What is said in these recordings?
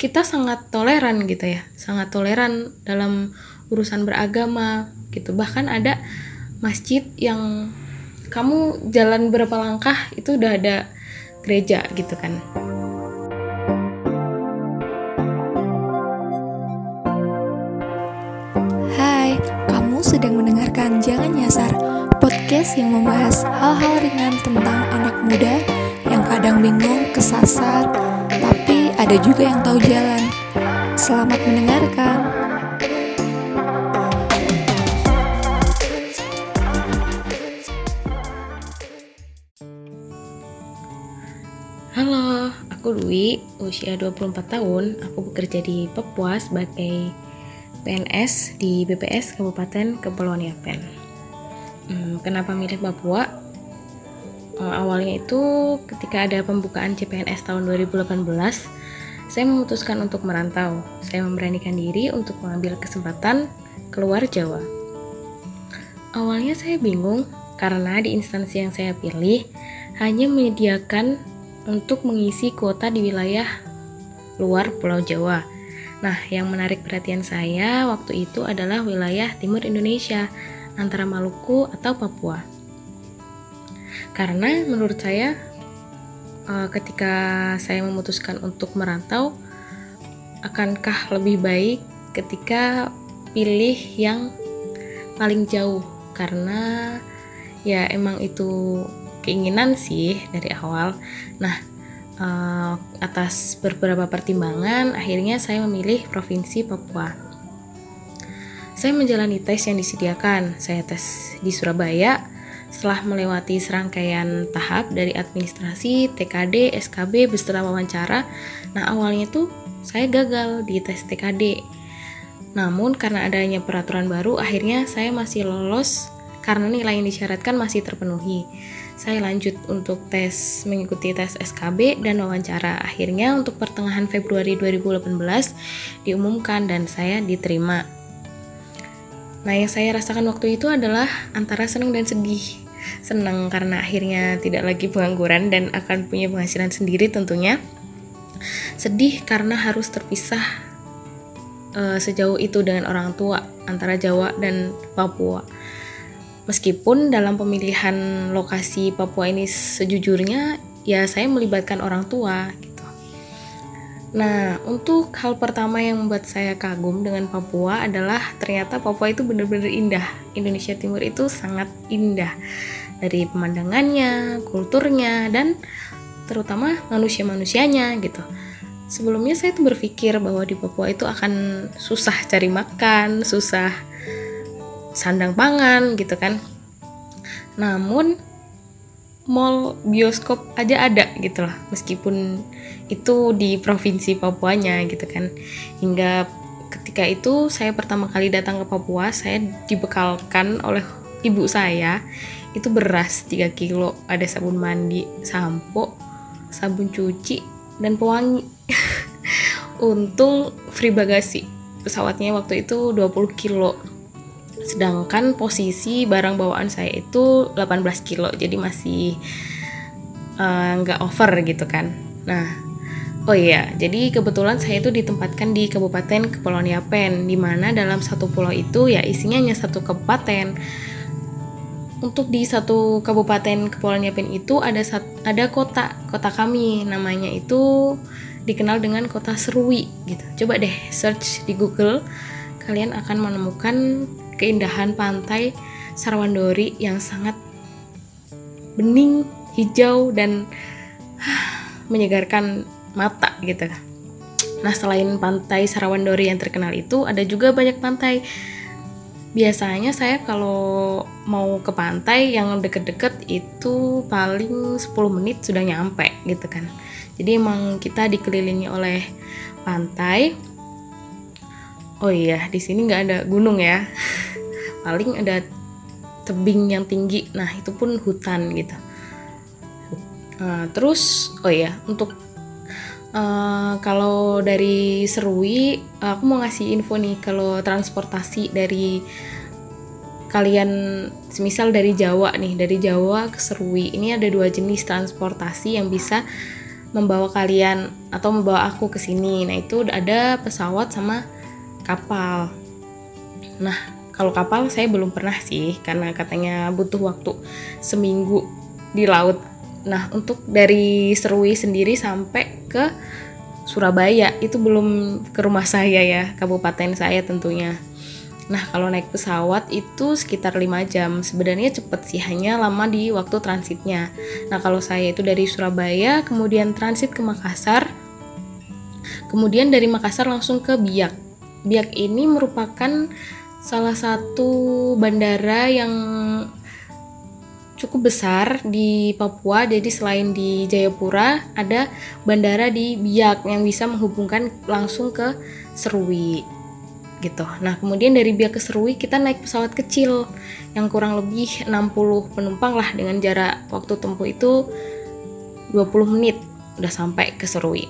kita sangat toleran gitu ya. Sangat toleran dalam urusan beragama gitu. Bahkan ada masjid yang kamu jalan berapa langkah itu udah ada gereja gitu kan. Hai, kamu sedang mendengarkan Jangan Nyasar, podcast yang membahas hal-hal ringan tentang anak muda yang kadang bingung, kesasar, tapi ada juga yang tahu jalan. Selamat mendengarkan. Halo, aku Dwi, usia 24 tahun. Aku bekerja di Papua sebagai PNS di BPS Kabupaten Kepulauan Yapen. Hmm, kenapa milih Papua? Hmm, awalnya itu ketika ada pembukaan CPNS tahun 2018, saya memutuskan untuk merantau. Saya memberanikan diri untuk mengambil kesempatan keluar Jawa. Awalnya saya bingung karena di instansi yang saya pilih hanya menyediakan untuk mengisi kuota di wilayah luar Pulau Jawa. Nah, yang menarik perhatian saya waktu itu adalah wilayah timur Indonesia, antara Maluku atau Papua. Karena menurut saya, eh, ketika saya memutuskan untuk merantau, akankah lebih baik ketika pilih yang paling jauh? Karena ya emang itu keinginan sih dari awal. Nah, uh, atas beberapa pertimbangan, akhirnya saya memilih provinsi Papua. Saya menjalani tes yang disediakan. Saya tes di Surabaya. Setelah melewati serangkaian tahap dari administrasi, TKD, SKB, beserta wawancara, nah awalnya tuh saya gagal di tes TKD. Namun karena adanya peraturan baru, akhirnya saya masih lolos karena nilai yang disyaratkan masih terpenuhi saya lanjut untuk tes mengikuti tes SKB dan wawancara. Akhirnya untuk pertengahan Februari 2018 diumumkan dan saya diterima. Nah, yang saya rasakan waktu itu adalah antara senang dan sedih. Senang karena akhirnya tidak lagi pengangguran dan akan punya penghasilan sendiri tentunya. Sedih karena harus terpisah uh, sejauh itu dengan orang tua antara Jawa dan Papua Meskipun dalam pemilihan lokasi Papua ini sejujurnya ya saya melibatkan orang tua. Nah, untuk hal pertama yang membuat saya kagum dengan Papua adalah ternyata Papua itu benar-benar indah. Indonesia Timur itu sangat indah dari pemandangannya, kulturnya dan terutama manusia-manusianya gitu. Sebelumnya saya tuh berpikir bahwa di Papua itu akan susah cari makan, susah sandang pangan gitu kan namun mall bioskop aja ada gitu lah. Meskipun itu di provinsi Papuanya gitu kan. Hingga ketika itu saya pertama kali datang ke Papua saya dibekalkan oleh ibu saya. Itu beras 3 kilo ada sabun mandi sampo sabun cuci dan pewangi. Untung free bagasi. Pesawatnya waktu itu 20 kilo sedangkan posisi barang bawaan saya itu 18 kilo jadi masih eh, nggak uh, over gitu kan. Nah oh iya jadi kebetulan saya itu ditempatkan di Kabupaten Kepulauan Yapen di mana dalam satu pulau itu ya isinya hanya satu kabupaten. Untuk di satu kabupaten Kepulauan Yapen itu ada ada kota kota kami namanya itu dikenal dengan kota Serui gitu. Coba deh search di Google kalian akan menemukan keindahan pantai Sarawandori yang sangat bening, hijau dan menyegarkan mata gitu. Nah, selain pantai Sarawandori yang terkenal itu, ada juga banyak pantai. Biasanya saya kalau mau ke pantai yang deket-deket itu paling 10 menit sudah nyampe gitu kan. Jadi emang kita dikelilingi oleh pantai. Oh iya, di sini nggak ada gunung ya. paling ada tebing yang tinggi nah itu pun hutan gitu uh, terus oh ya untuk uh, kalau dari Serui aku mau ngasih info nih kalau transportasi dari kalian semisal dari Jawa nih dari Jawa ke Serui ini ada dua jenis transportasi yang bisa membawa kalian atau membawa aku ke sini. Nah, itu ada pesawat sama kapal. Nah, kalau kapal saya belum pernah sih karena katanya butuh waktu seminggu di laut. Nah, untuk dari Serui sendiri sampai ke Surabaya itu belum ke rumah saya ya, kabupaten saya tentunya. Nah, kalau naik pesawat itu sekitar 5 jam. Sebenarnya cepet sih, hanya lama di waktu transitnya. Nah, kalau saya itu dari Surabaya, kemudian transit ke Makassar, kemudian dari Makassar langsung ke Biak. Biak ini merupakan salah satu bandara yang cukup besar di Papua. Jadi selain di Jayapura, ada bandara di Biak yang bisa menghubungkan langsung ke Serui gitu. Nah, kemudian dari Biak ke Serui kita naik pesawat kecil yang kurang lebih 60 penumpang lah dengan jarak waktu tempuh itu 20 menit udah sampai ke Serui.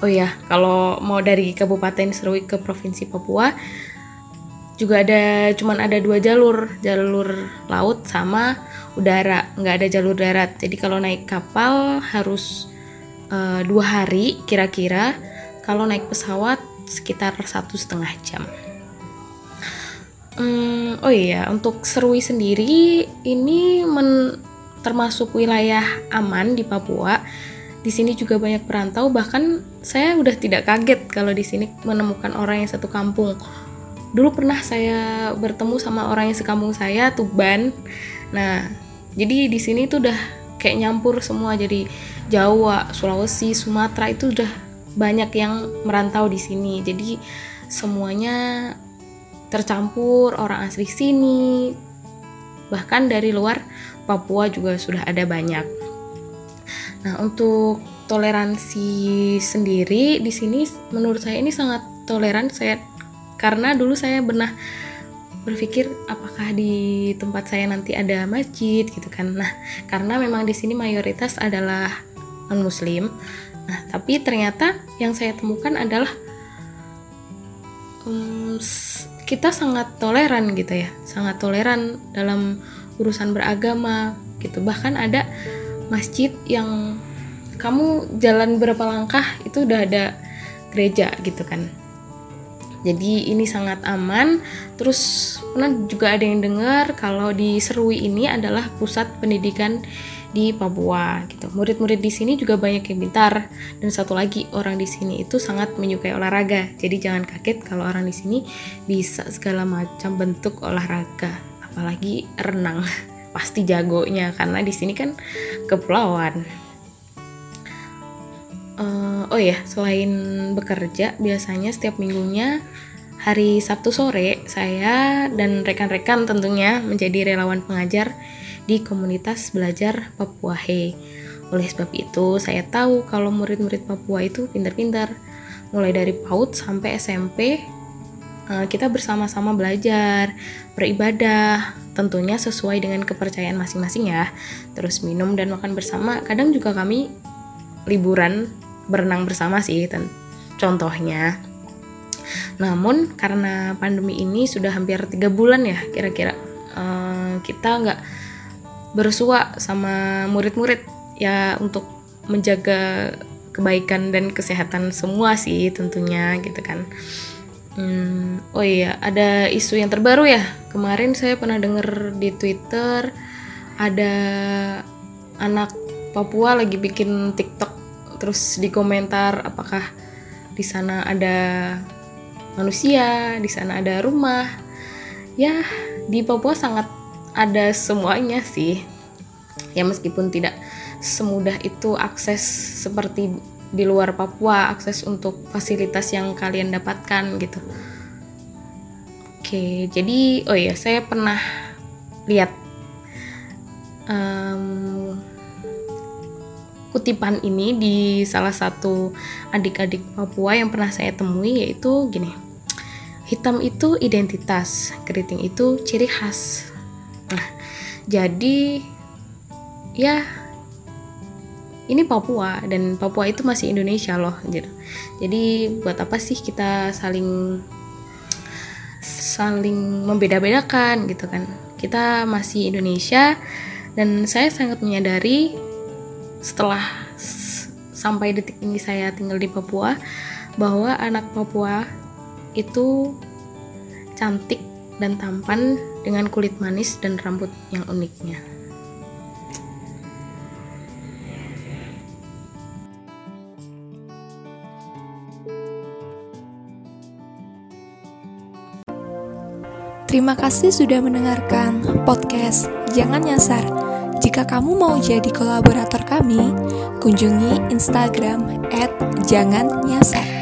Oh ya, kalau mau dari Kabupaten Serui ke Provinsi Papua juga ada cuman ada dua jalur, jalur laut sama udara, nggak ada jalur darat. Jadi kalau naik kapal harus uh, dua hari kira-kira. Kalau naik pesawat sekitar satu setengah jam. Hmm, oh iya, untuk Serui sendiri ini men, termasuk wilayah aman di Papua. Di sini juga banyak perantau, bahkan saya udah tidak kaget kalau di sini menemukan orang yang satu kampung. Dulu pernah saya bertemu sama orang yang sekampung saya, Tuban. Nah, jadi di sini tuh udah kayak nyampur semua, jadi Jawa, Sulawesi, Sumatera itu udah banyak yang merantau di sini. Jadi semuanya tercampur orang asli sini. Bahkan dari luar Papua juga sudah ada banyak. Nah untuk toleransi sendiri di sini menurut saya ini sangat toleran. Saya karena dulu saya pernah berpikir apakah di tempat saya nanti ada masjid gitu kan nah karena memang di sini mayoritas adalah non muslim Nah, tapi ternyata yang saya temukan adalah um, kita sangat toleran gitu ya, sangat toleran dalam urusan beragama gitu. Bahkan ada masjid yang kamu jalan berapa langkah itu udah ada gereja gitu kan. Jadi ini sangat aman. Terus pernah juga ada yang dengar kalau di Serui ini adalah pusat pendidikan di Papua gitu. Murid-murid di sini juga banyak yang pintar dan satu lagi orang di sini itu sangat menyukai olahraga. Jadi jangan kaget kalau orang di sini bisa segala macam bentuk olahraga, apalagi renang. Pasti jagonya karena di sini kan kepulauan. Uh, oh ya, selain bekerja, biasanya setiap minggunya hari Sabtu sore saya dan rekan-rekan tentunya menjadi relawan pengajar di komunitas belajar Papua He. Oleh sebab itu, saya tahu kalau murid-murid Papua itu pintar-pintar. Mulai dari PAUD sampai SMP, eh, kita bersama-sama belajar, beribadah, tentunya sesuai dengan kepercayaan masing-masing ya. Terus minum dan makan bersama. Kadang juga kami liburan berenang bersama sih, contohnya. Namun karena pandemi ini sudah hampir tiga bulan ya kira-kira eh, kita nggak bersua sama murid-murid ya untuk menjaga kebaikan dan kesehatan semua sih tentunya gitu kan. Hmm, oh iya, ada isu yang terbaru ya. Kemarin saya pernah dengar di Twitter ada anak Papua lagi bikin TikTok terus di komentar apakah di sana ada manusia, di sana ada rumah. Ya, di Papua sangat ada semuanya sih ya meskipun tidak semudah itu akses seperti di luar Papua akses untuk fasilitas yang kalian dapatkan gitu oke jadi oh iya saya pernah lihat kutipan ini di salah satu adik-adik Papua yang pernah saya temui yaitu gini hitam itu identitas keriting itu ciri khas Nah, jadi ya ini Papua dan Papua itu masih Indonesia loh gitu. Jadi buat apa sih kita saling saling membeda-bedakan gitu kan. Kita masih Indonesia dan saya sangat menyadari setelah sampai detik ini saya tinggal di Papua bahwa anak Papua itu cantik dan tampan dengan kulit manis dan rambut yang uniknya. Terima kasih sudah mendengarkan podcast Jangan Nyasar. Jika kamu mau jadi kolaborator kami, kunjungi Instagram @jangannyasar.